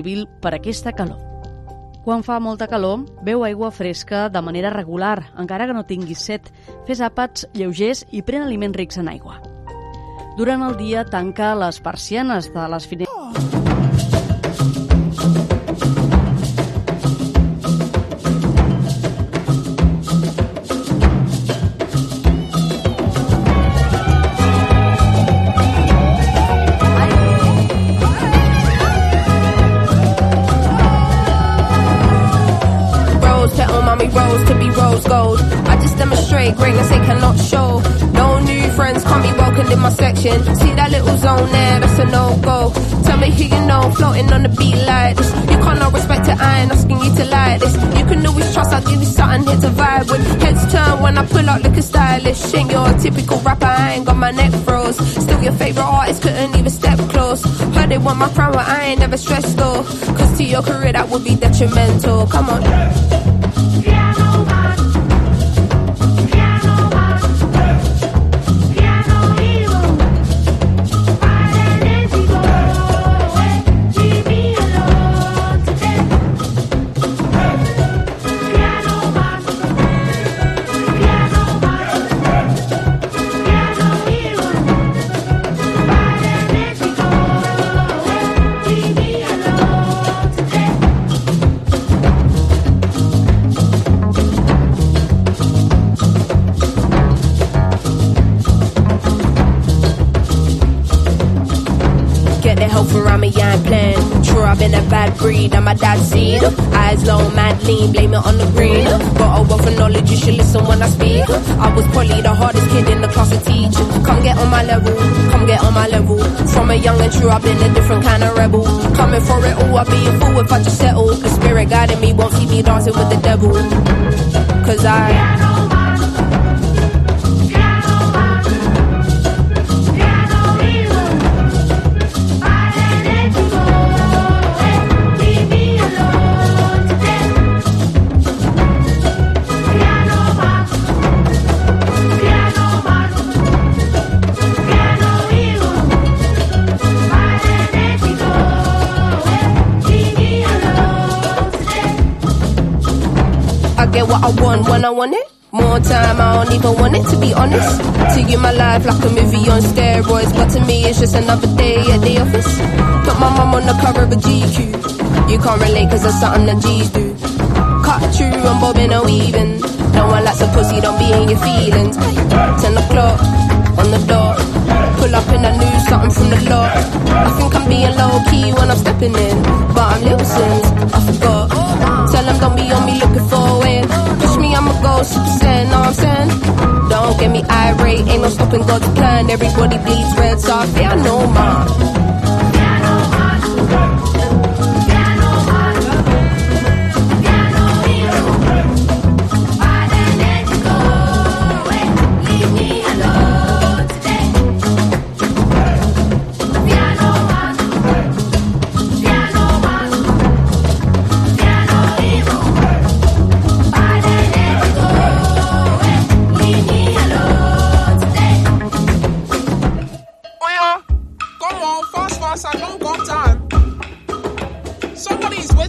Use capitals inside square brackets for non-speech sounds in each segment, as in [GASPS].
civil per aquesta calor. Quan fa molta calor, beu aigua fresca de manera regular, encara que no tinguis set. Fes àpats lleugers i pren aliments rics en aigua. Durant el dia tanca les persianes de les finestres. To. Heads turn when I pull out, looking stylish. Ain't your typical rapper, I ain't got my neck froze. Still your favorite artist, couldn't even step close. Heard they want my crown, but I ain't never stressed though. Cause to your career, that would be detrimental. Come on. Been a bad breed, I'm my dad's seed. Eyes low, mad lean, blame it on the green. Got a oh wealth of knowledge, you should listen when I speak. I was probably the hardest kid in the class to teach. Come get on my level, come get on my level. From a young and true, I've been a different kind of rebel. Coming for it all, I'd be a fool if I just settle. The spirit guiding me won't keep me dancing with the devil. Cause I. I I want when I want it. More time, I don't even want it to be honest. To you, my life like a movie on steroids, but to me, it's just another day at the office. Put my mum on the cover of a GQ. You can't relate cause that's something that G's do. Cut through, I'm bobbing or weaving. No one likes a pussy, don't be in your feelings. Ten o'clock on the dot. Pull up in a new something from the lot. I think I'm being low key when I'm stepping in, but I'm little sins. I forgot. Don't be on me looking for win. Push me, I'ma go super saiyan, know what I'm saying? Don't get me irate, ain't no stopping God's plan. Everybody bleeds red, so I fear no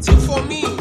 Waiting for me.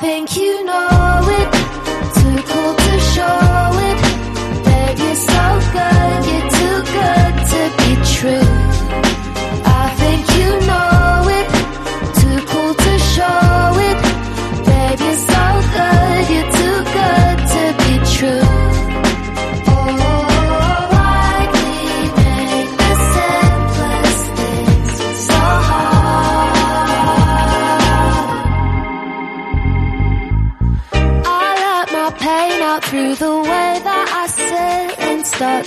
Think you know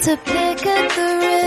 to pick at the rips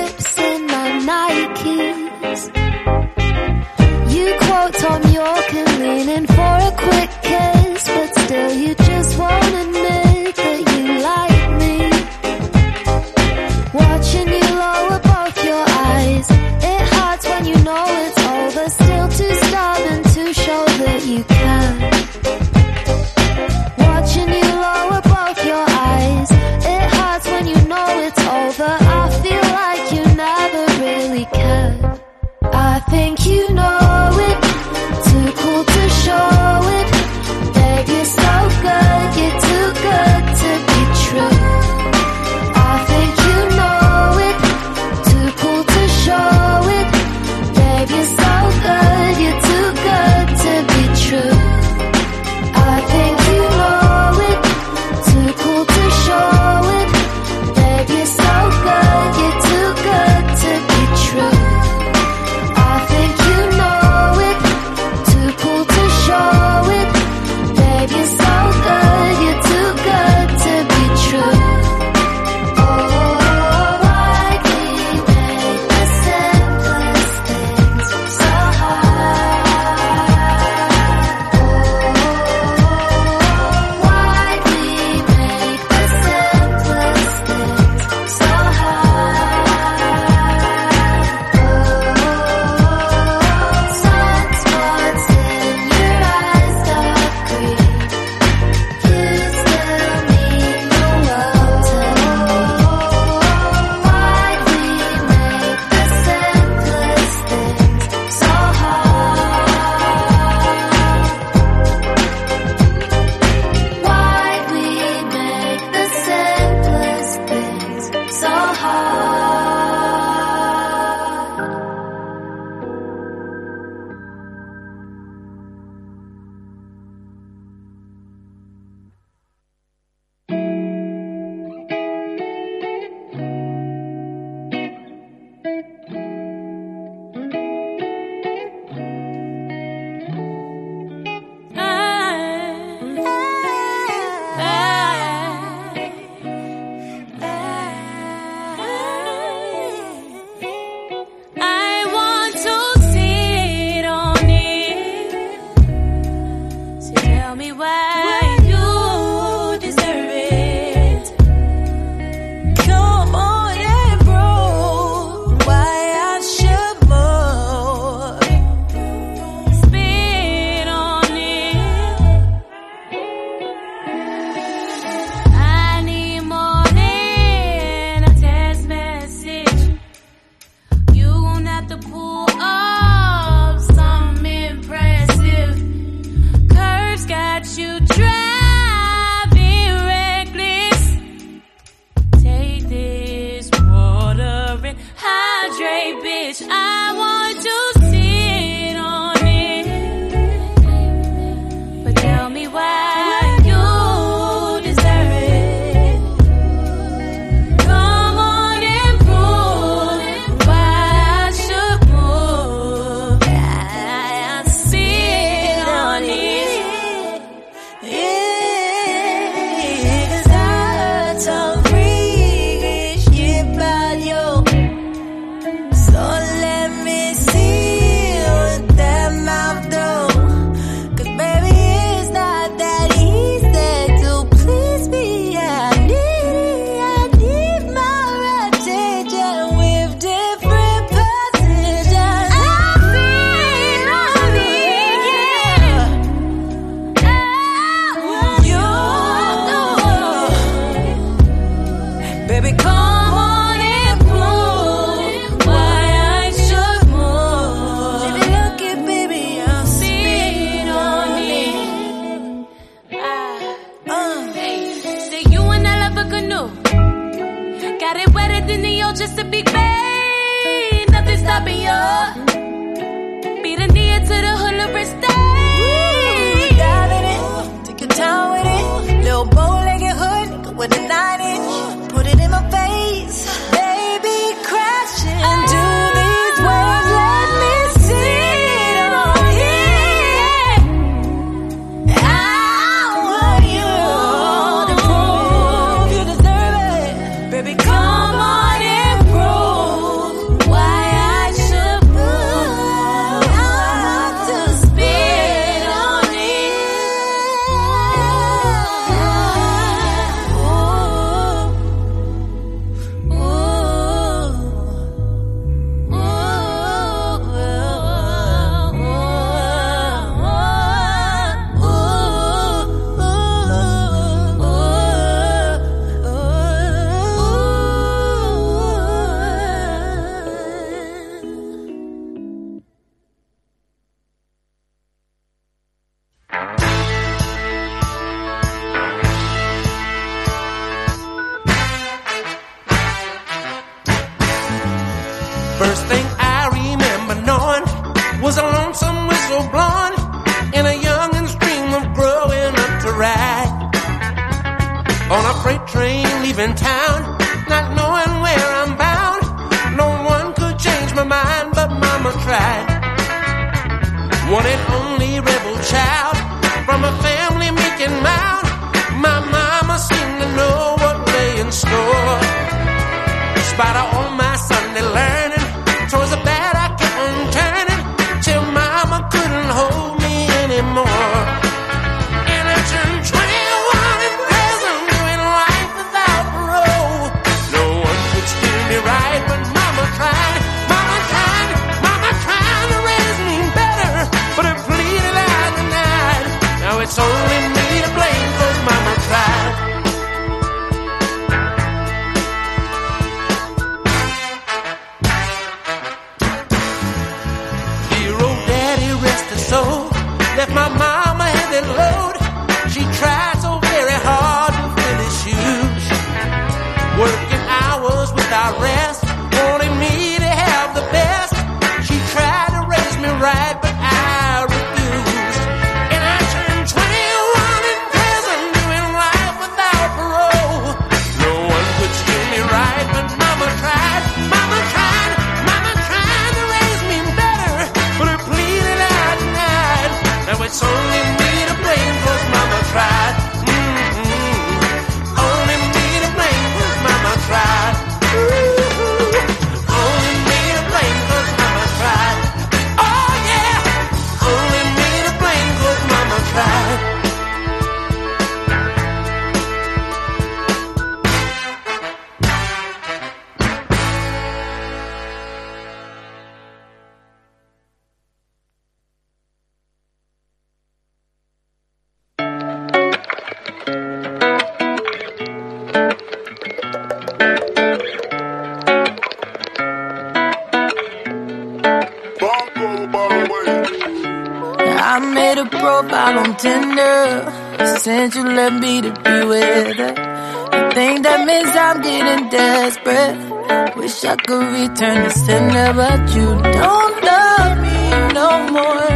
Wish I could return the sender, but you don't love me no more.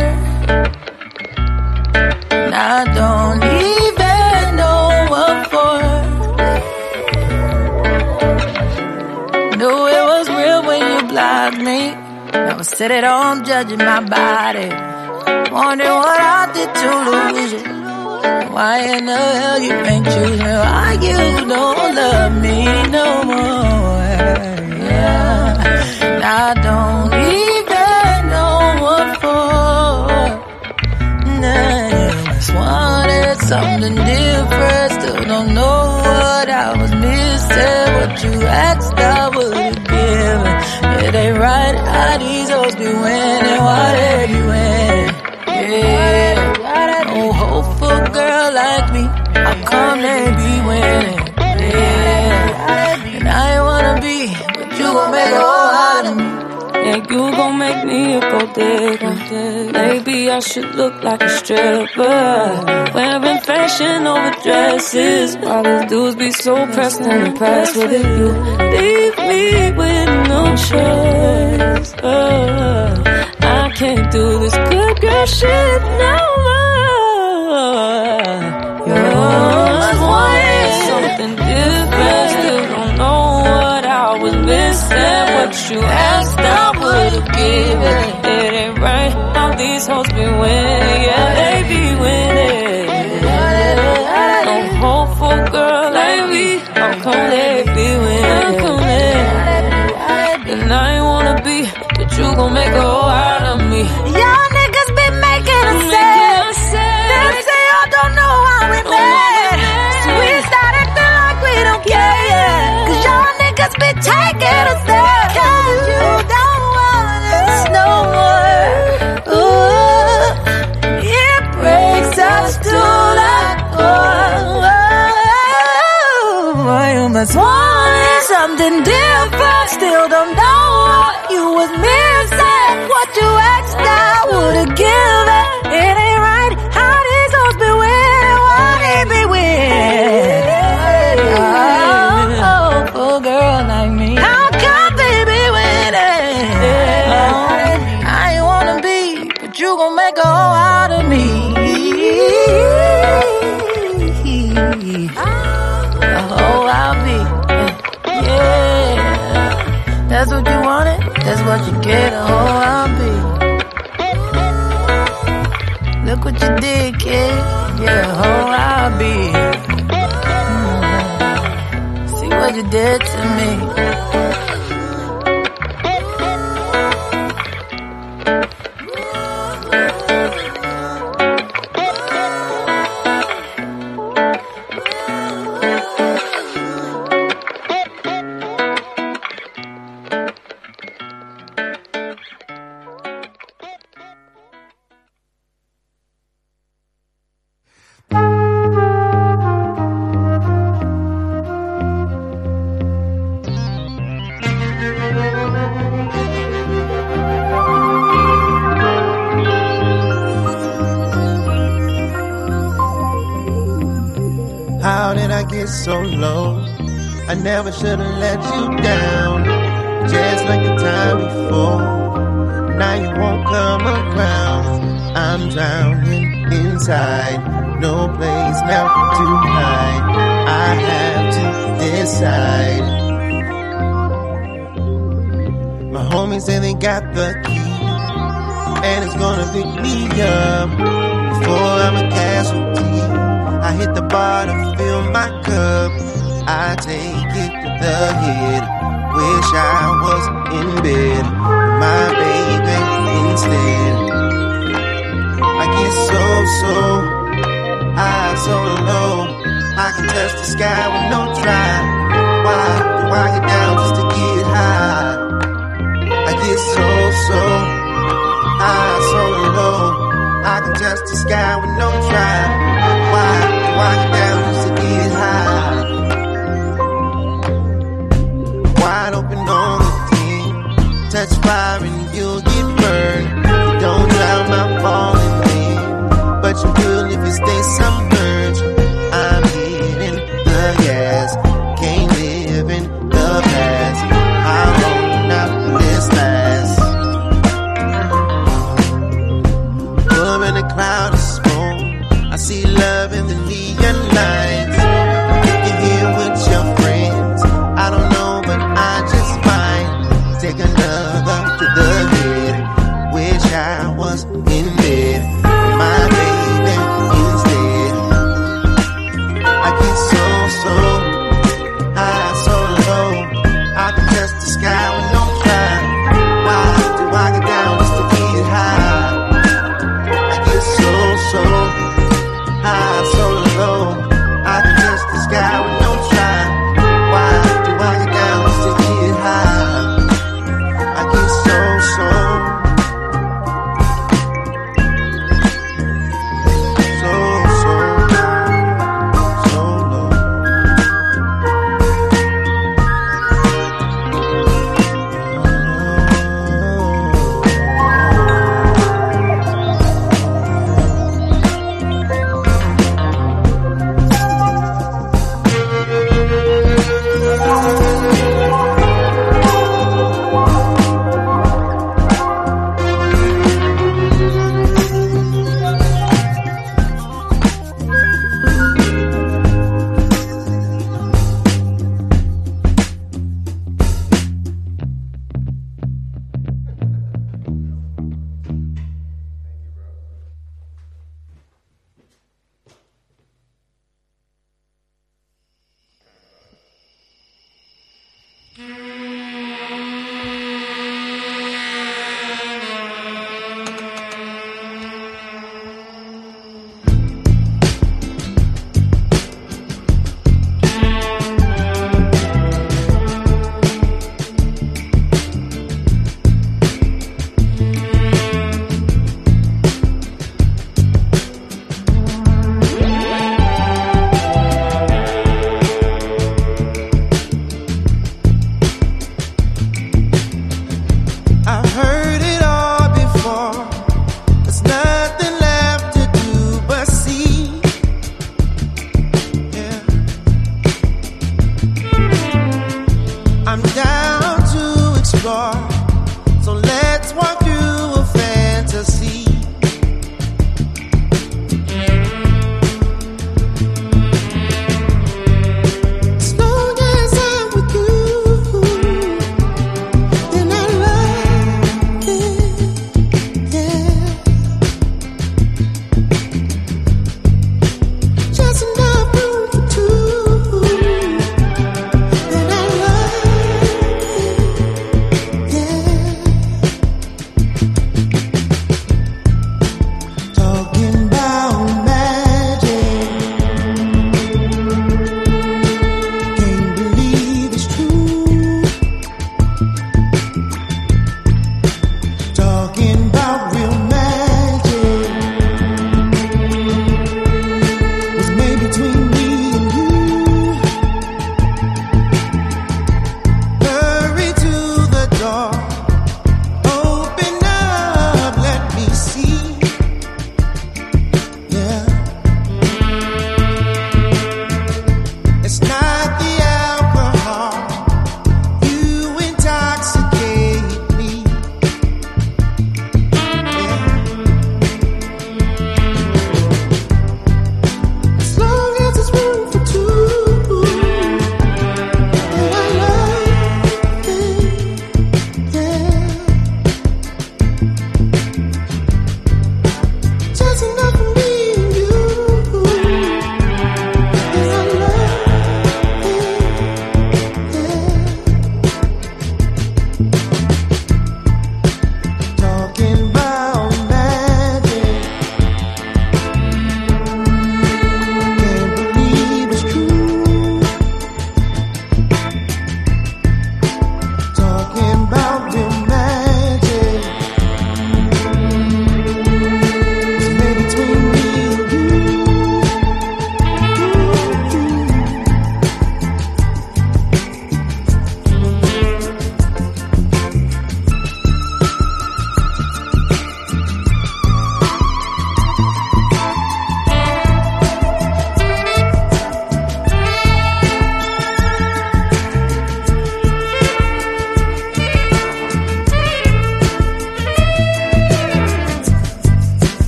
And I don't even know what for. Knew it was real when you blocked me. Now sit at home judging my body. Wondering what I did to lose you. Why in the hell you ain't choose me? Why you don't love me no more? And I don't even know what for. Nah, just wanted something different. Still don't know what I was missing. What you asked, I would give. It ain't right how these hoes be winning. Why they be winning? Yeah. No hopeful girl like me. How come they Yeah, you gon' make me a gold digger. Maybe I should look like a stripper. Wearing fashion over dresses. Why these dudes be so pressed and impressed with it? You leave me with no choice. Uh, I can't do this good girl shit no more. You're always wanted something different. Still don't missing. What you asked, I would've given. It ain't right how these hoes be winning. Yeah, they be winning. No hopeful girl like me. How come they be winning? And I wanna be, but you gon' make a whole out of me. Y'all been taking us there. Cause you don't want us no more. Ooh, it breaks us to the core. You must want something different. Still don't know what you was missing. What you what you get, a hoe I'll be. Look what you did, kid. Yeah, a hoe I'll be. Mm -hmm. See what you did to me.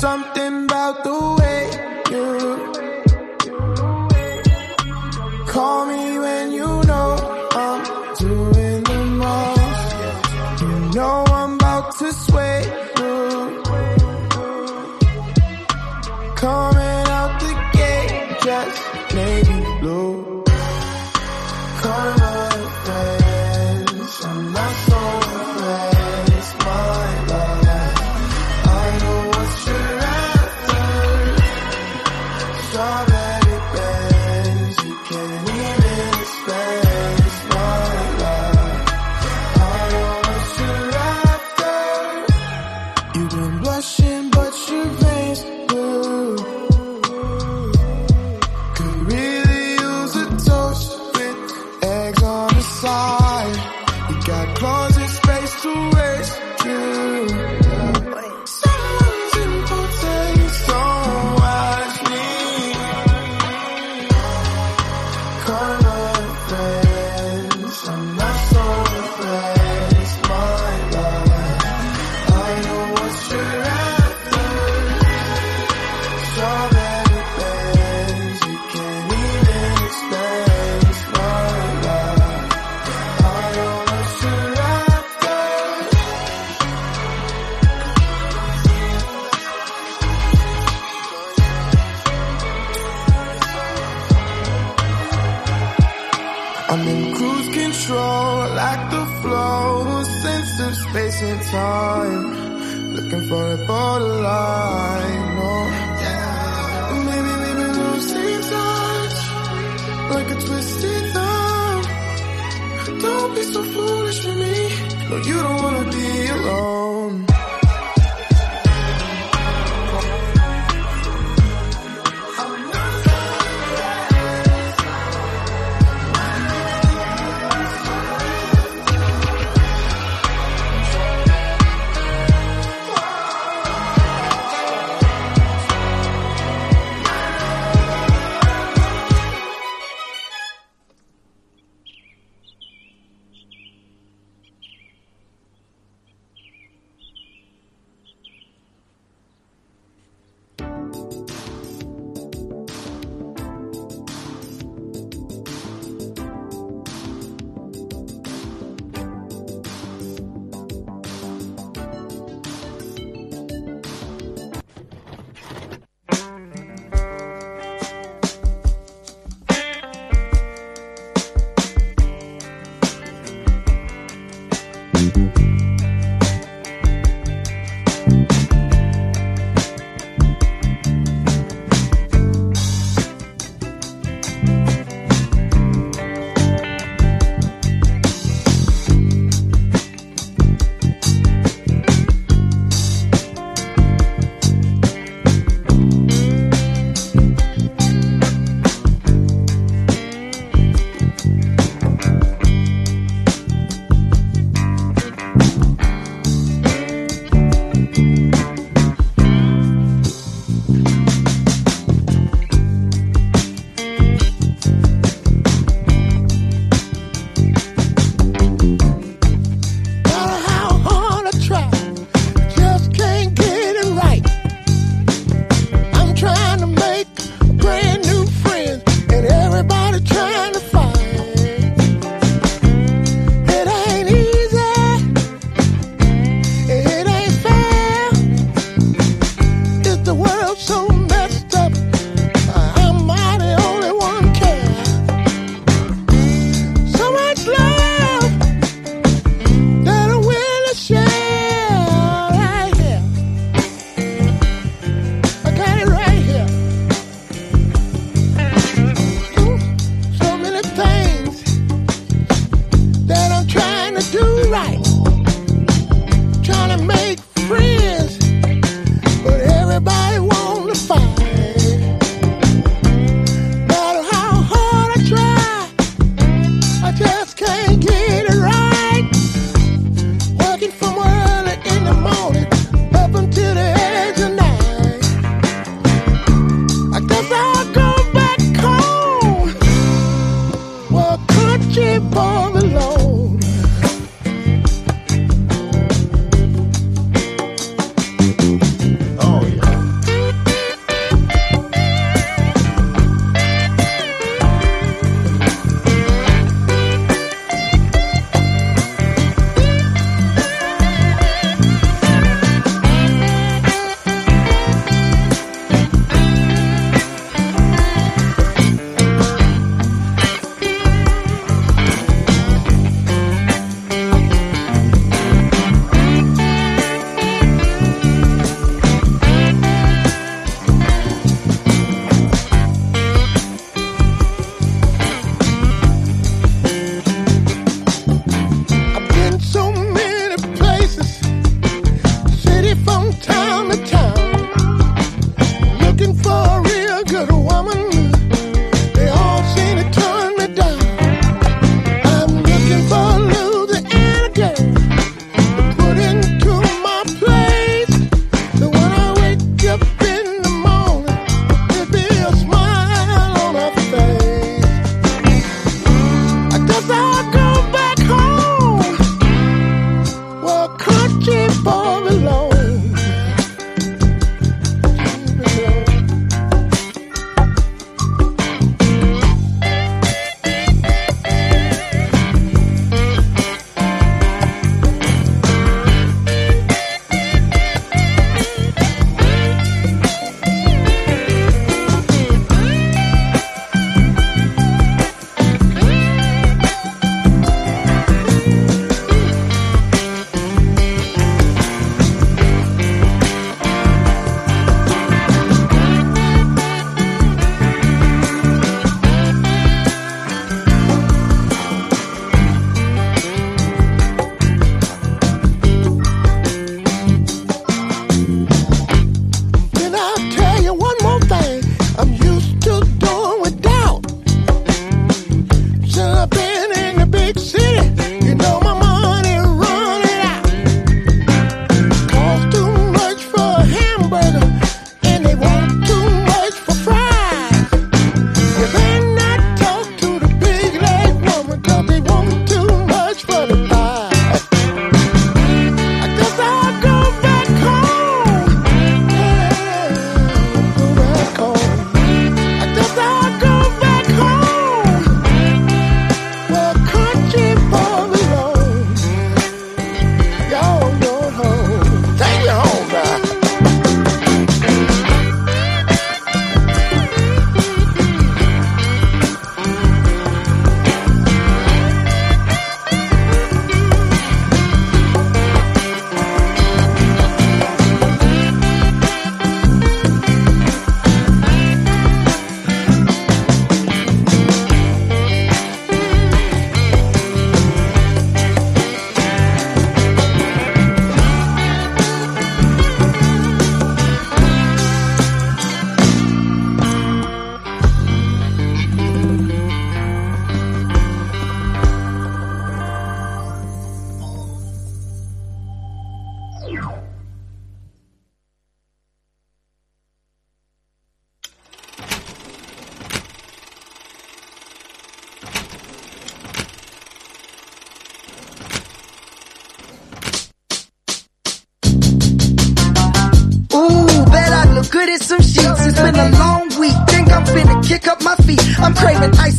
Something about the way you call me when you know I'm doing the most. You know I'm about to sway you. Coming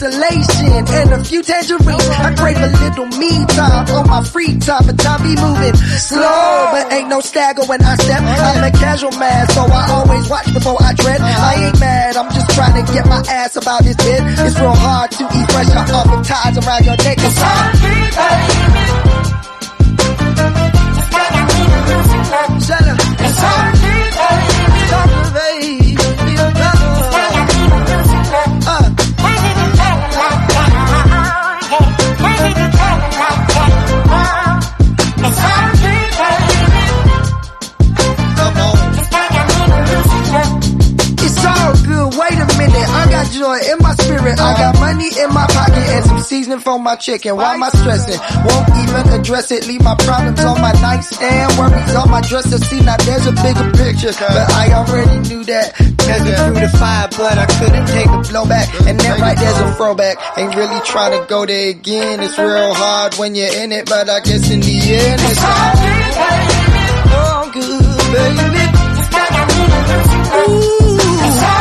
isolation and a few tangerines. I crave a little me time on my free time, but time be moving slow. But ain't no stagger when I step. I'm a casual man, so I always watch before I tread. I ain't mad, I'm just trying to get my ass about this bit. It's real hard to eat fresh off of ties around your neck. It's hard. Spirit. I got money in my pocket and some seasoning for my chicken. Why am I stressing? Won't even address it. Leave my problems on my nightstand. Worries on my dresser. See, now there's a bigger picture. But I already knew that. It through the fire, but I couldn't take the blowback. And then right there's a throwback. Ain't really trying to go there again. It's real hard when you're in it, but I guess in the end it's all good, baby. Ooh.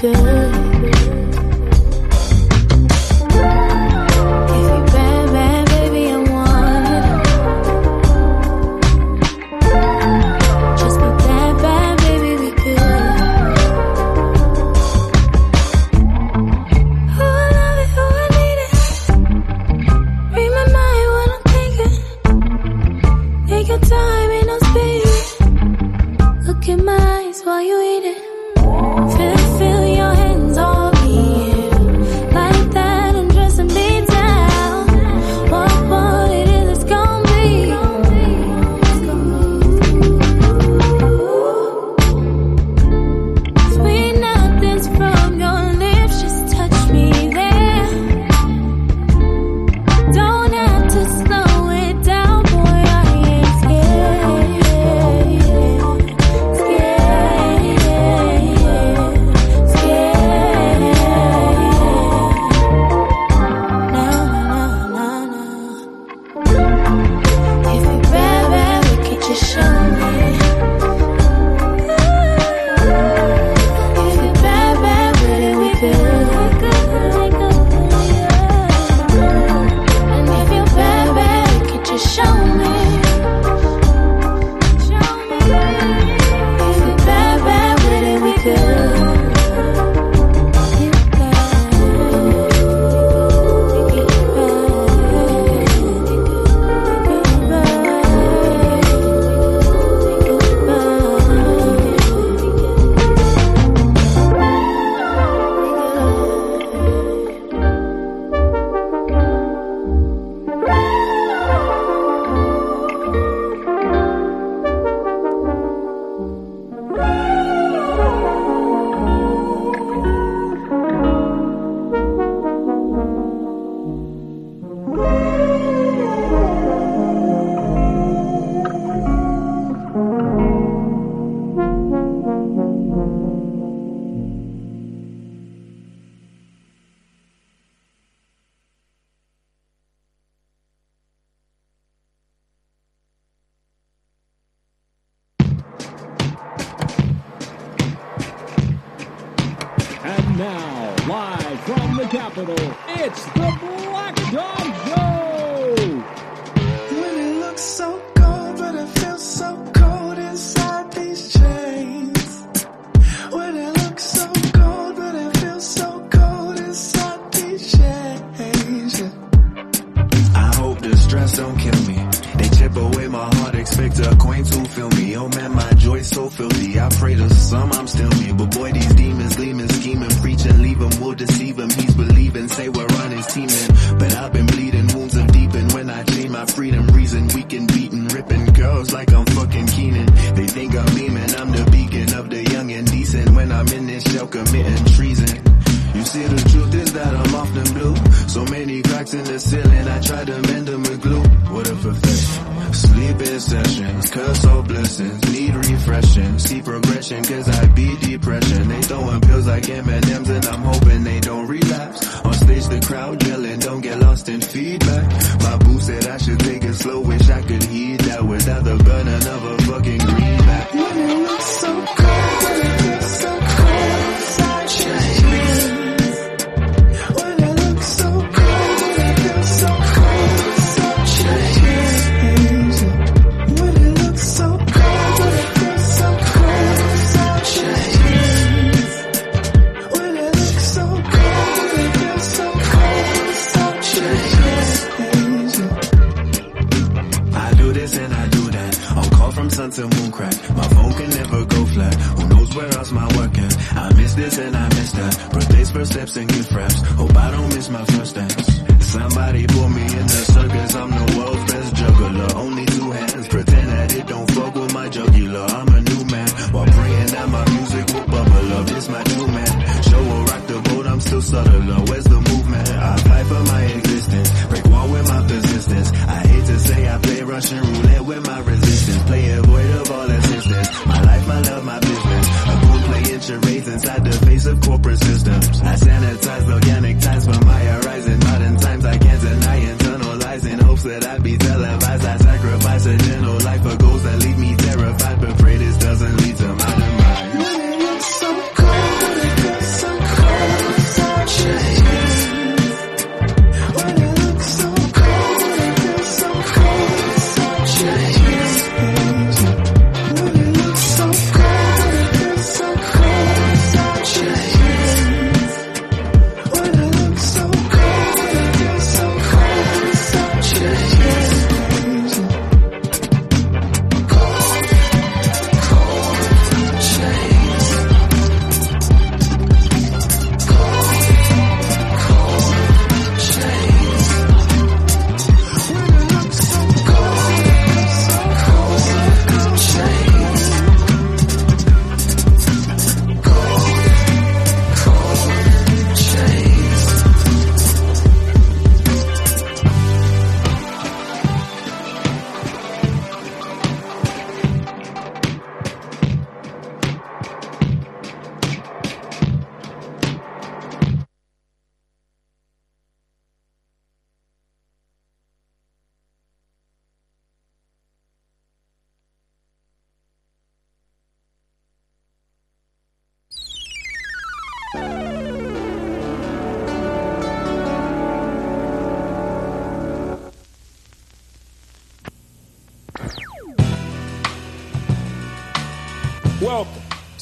good.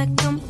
Like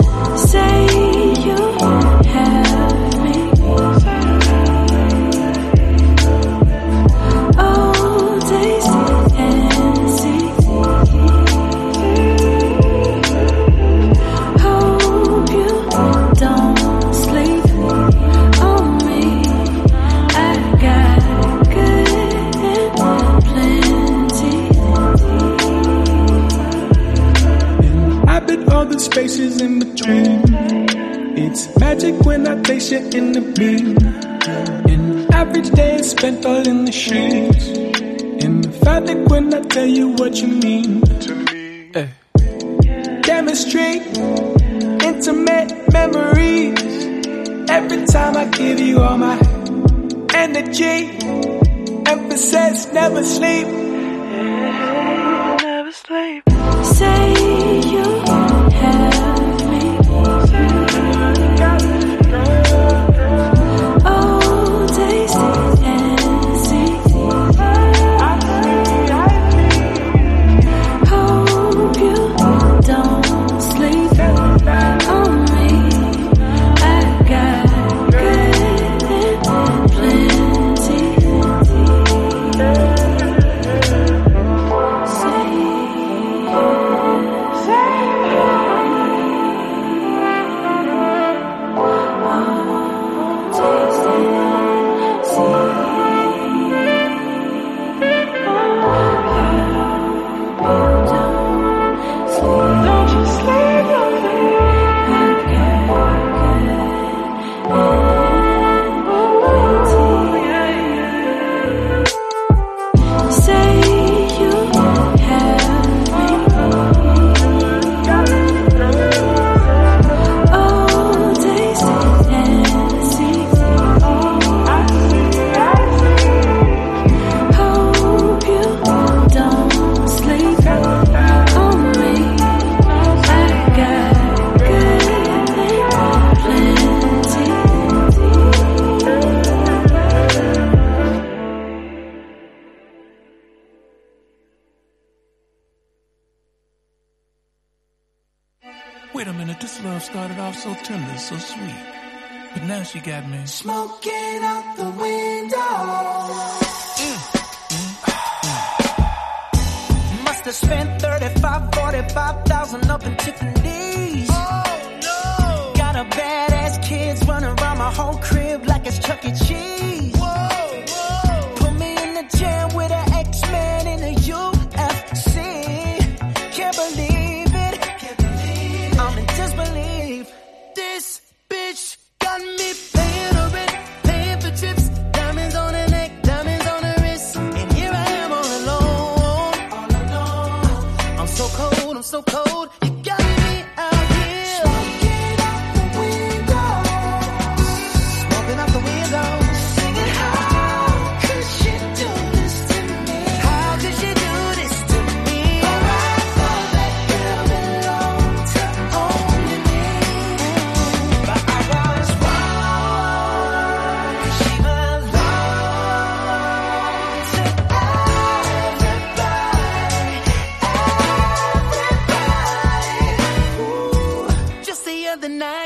Say you. spaces in between. It's magic when I place you in the beam. An average day is spent all in the sheets. And emphatic when I tell you what you mean to me. Chemistry, intimate memories. Every time I give you all my energy, emphasis never sleep. Never sleep.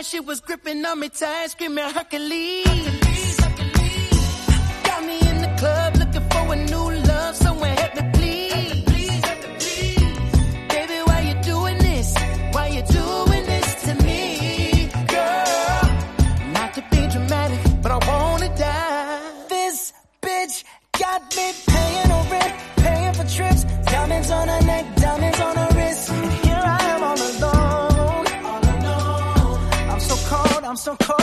she was gripping on me tight, screaming Hercules. Hercules, Hercules. Got me in the club looking for a new love, somewhere help me please. Baby, why you doing this? Why you doing this to me, girl? Not to be dramatic, but I wanna die. This bitch got me paying over rent, paying for trips, diamonds on her neck. some cold.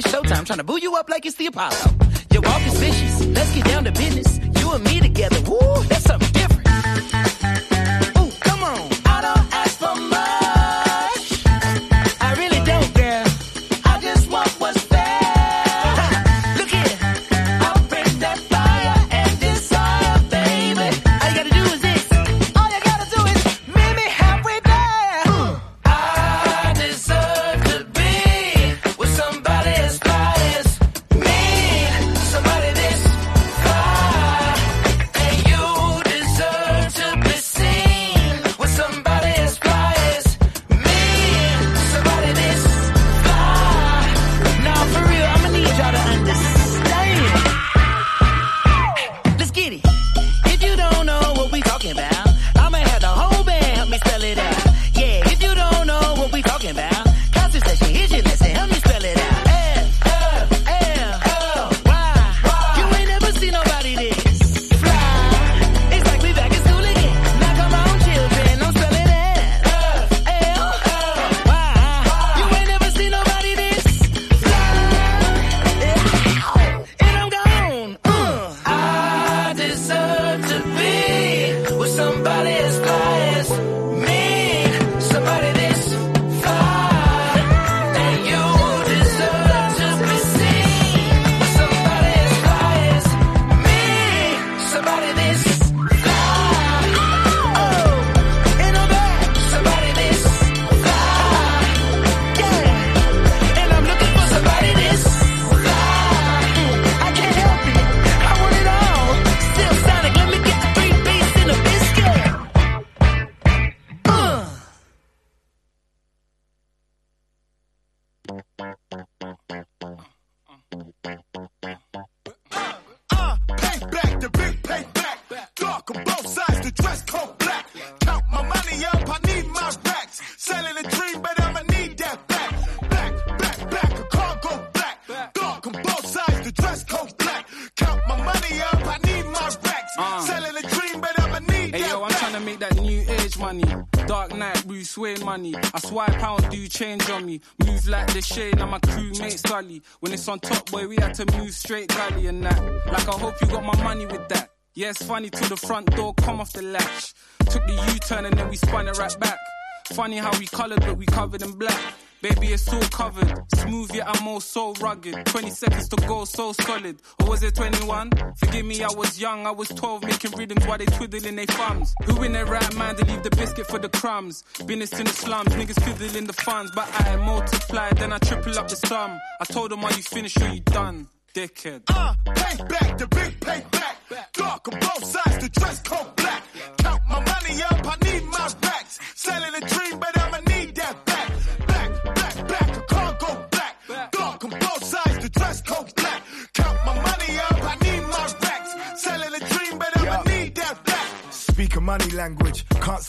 it's showtime. Trying to boo you up like it's the Apollo. It's funny till the front door come off the latch. Took the U-turn and then we spun it right back. Funny how we colored, but we covered in black. Baby, it's all covered. Smooth, yet I'm all so rugged. 20 seconds to go, so solid. Or was it 21? Forgive me, I was young. I was 12, making rhythms while they twiddling their thumbs. Who in their right mind to leave the biscuit for the crumbs? Business in the slums, niggas fiddling the funds. But I multiply, then I triple up the sum. I told them, are you finished or you done? Dickhead. Uh, payback, the the dress code black. Count my money up, I need my racks. Selling a dream, but I'ma need that back. Back, back, back, I can't go black. Dark on both sides, the dress code black. Count my money up, I need my racks. Selling a dream, but I'ma need that back. Speak a money language,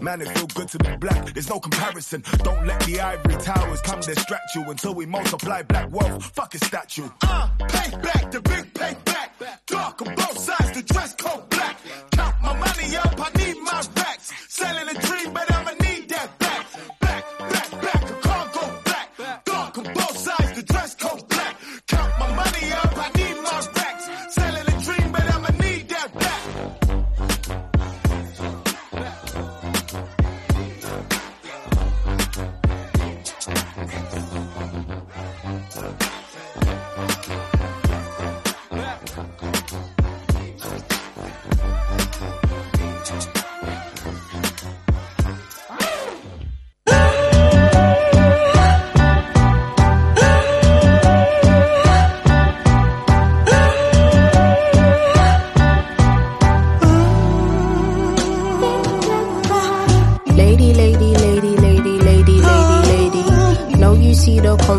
Man, it feel good to be black. There's no comparison. Don't let the ivory towers come distract you until we multiply black wealth. Fuck a statue. Uh, payback, the big payback. Dark on both sides, the dress code black. Count my money up, I need my racks. Selling a dream, but I'ma need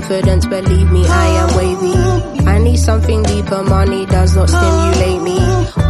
confidence, believe me, I am wavy. I need something deeper, money does not stimulate me.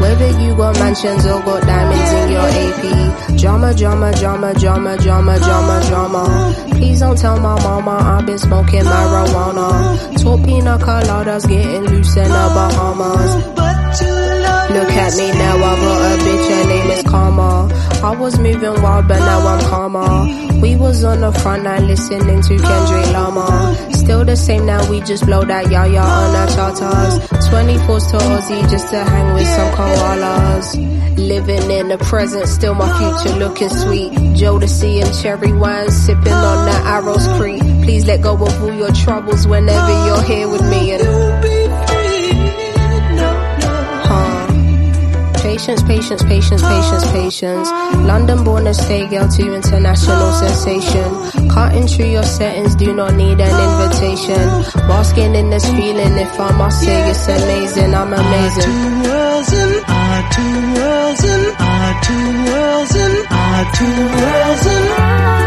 Whether you got mansions or got diamonds in your AP. Drama, drama, drama, drama, drama, drama, drama. Please don't tell my mama I've been smoking marijuana. Tall pina coladas getting loose in the Bahamas. Look at me now, I got a bitch, her name is Karma. I was moving wild, but now I'm calmer. We was on the front line listening to Kendrick Lamar. Still the same now, we just blow that yaya on our charters. 24s to Aussie just to hang with some koalas. Living in the present, still my future looking sweet. Jodeci and cherry wine, sipping on the Arrows Creek. Please let go of all your troubles whenever you're here with me. And Patience, patience, patience, patience, [GASPS] patience. London born to stay girl to international [GASPS] sensation. Cutting through your settings, do not need an invitation. [GASPS] Basking in this feeling, if I must say it's amazing, I'm amazing. Two worlds in our two worlds in our two worlds in our two worlds in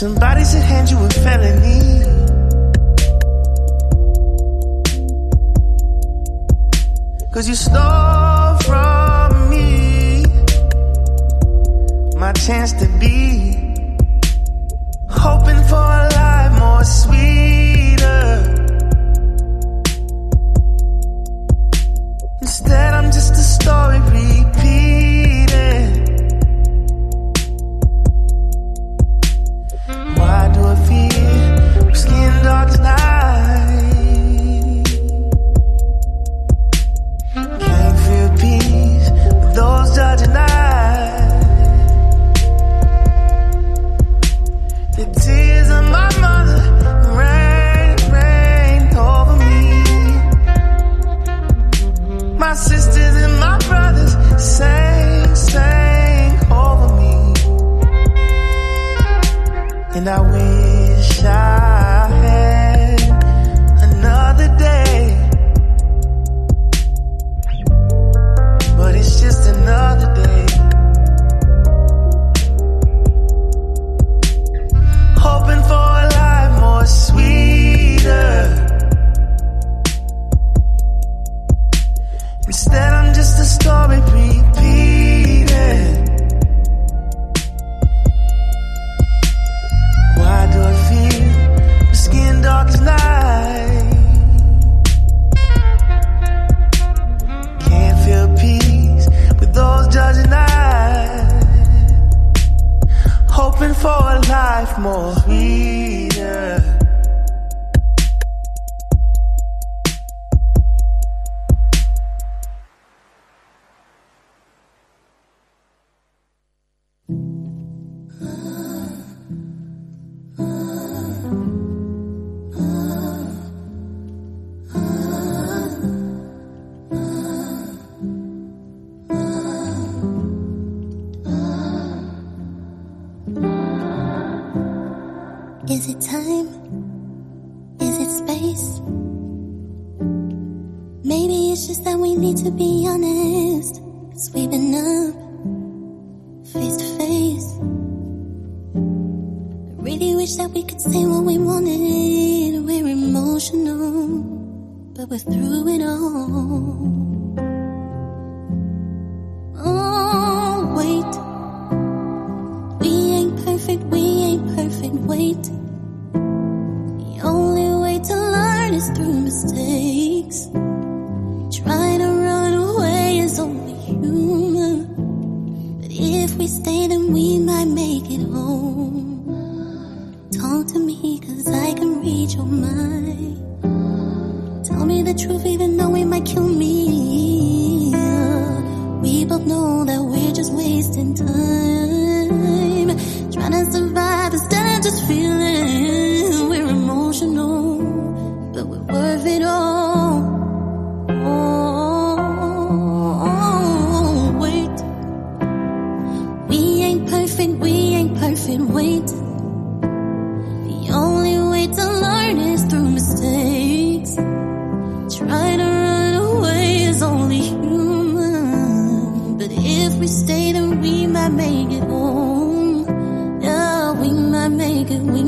Somebody should hand you a felony. Cause you stole from me my chance to be hoping for a life more sweeter. Instead, I'm just a story repeating. Life that we need to be honest. Cause we've been up face to face. I really wish that we could say what we wanted. We're emotional, but we're through it all. Oh, wait. We ain't perfect, we ain't perfect, wait. The only way to learn is through mistakes. Trying to run away is only human. But if we stay, then we might make it home. Talk to me, cause I can read your mind. Tell me the truth, even though it might kill me. We both know that we're just wasting time. Trying to survive instead of just feeling we're emotional, but we're worth it all. we stay, then we might make it home. Yeah, we might make it. We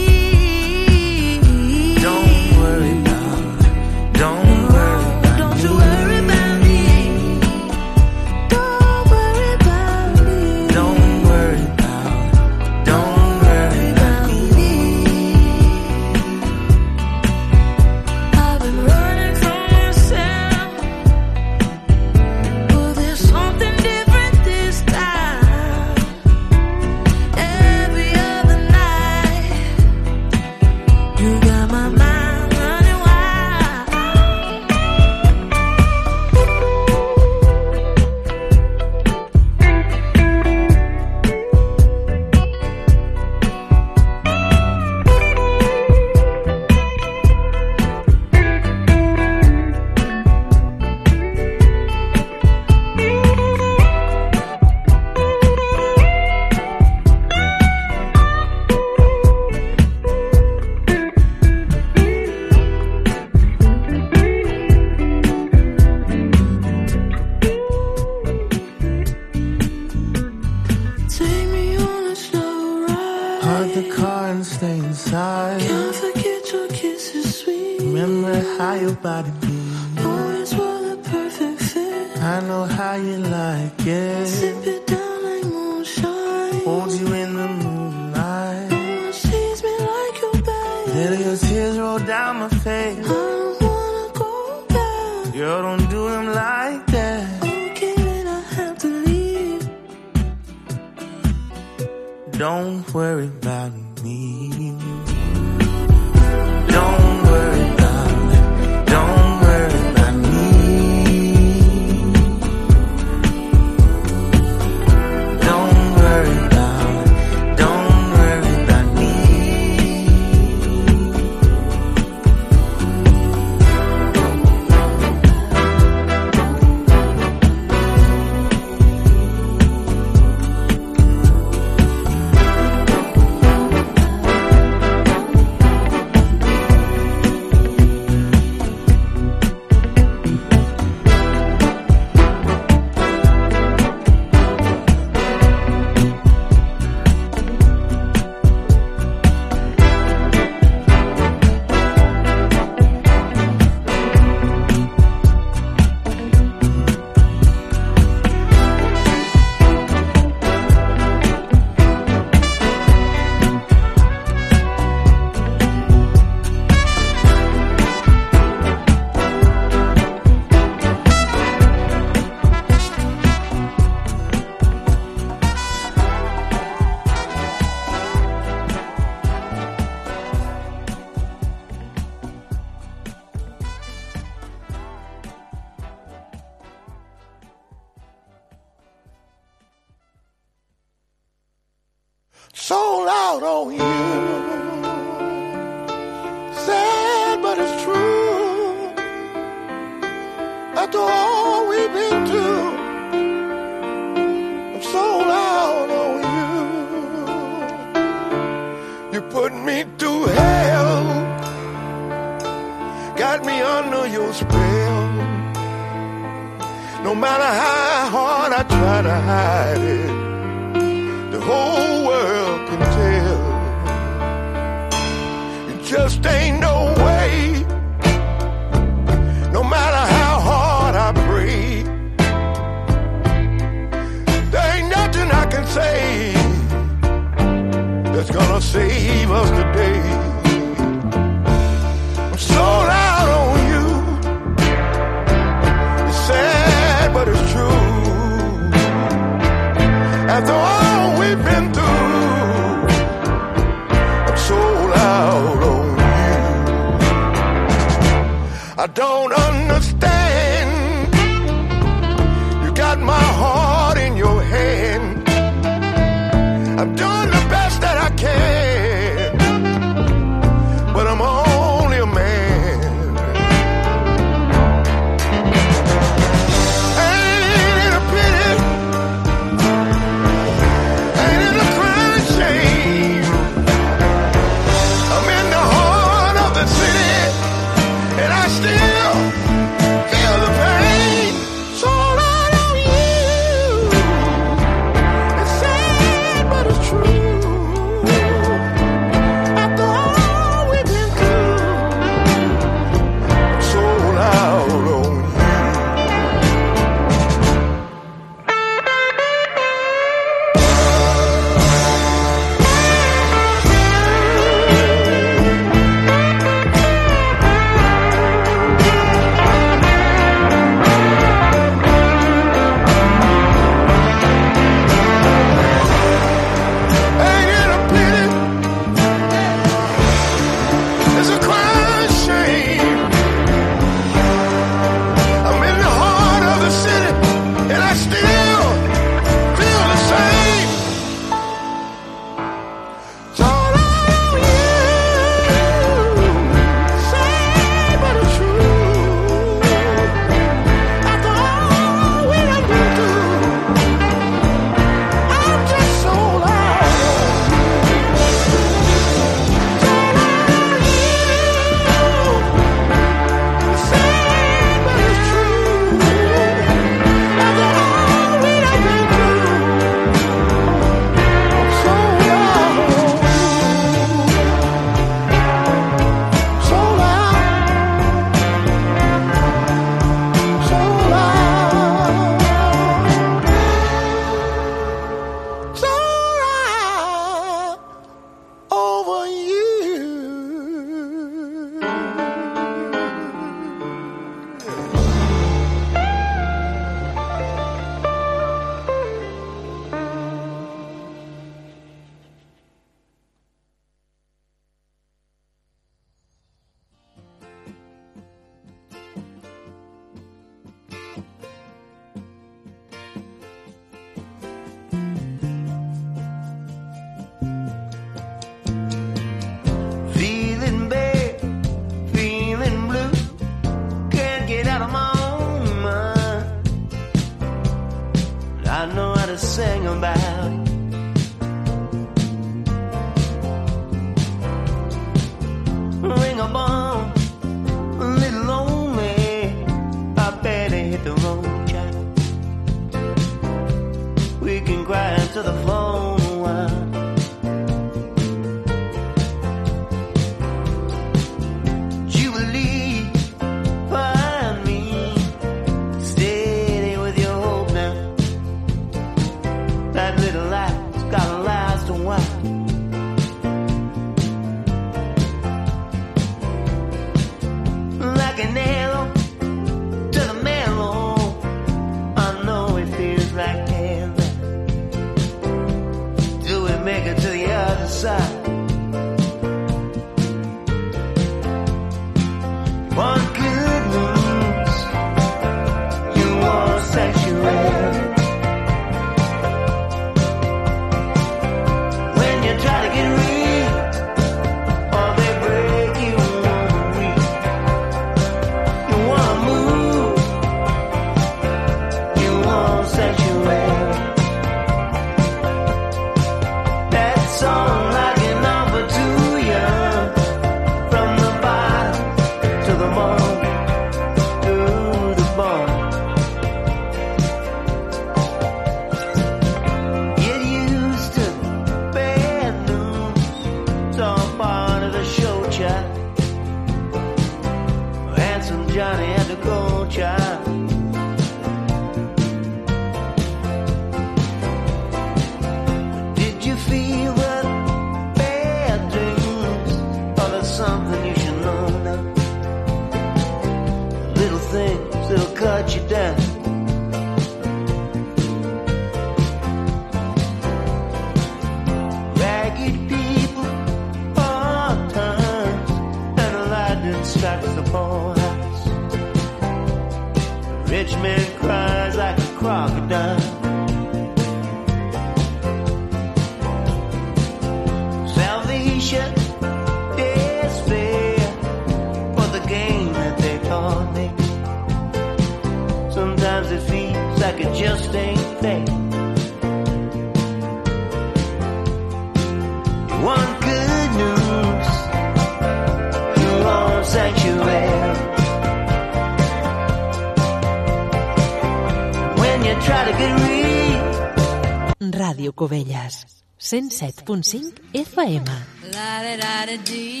107.5 FM. La da da da dee.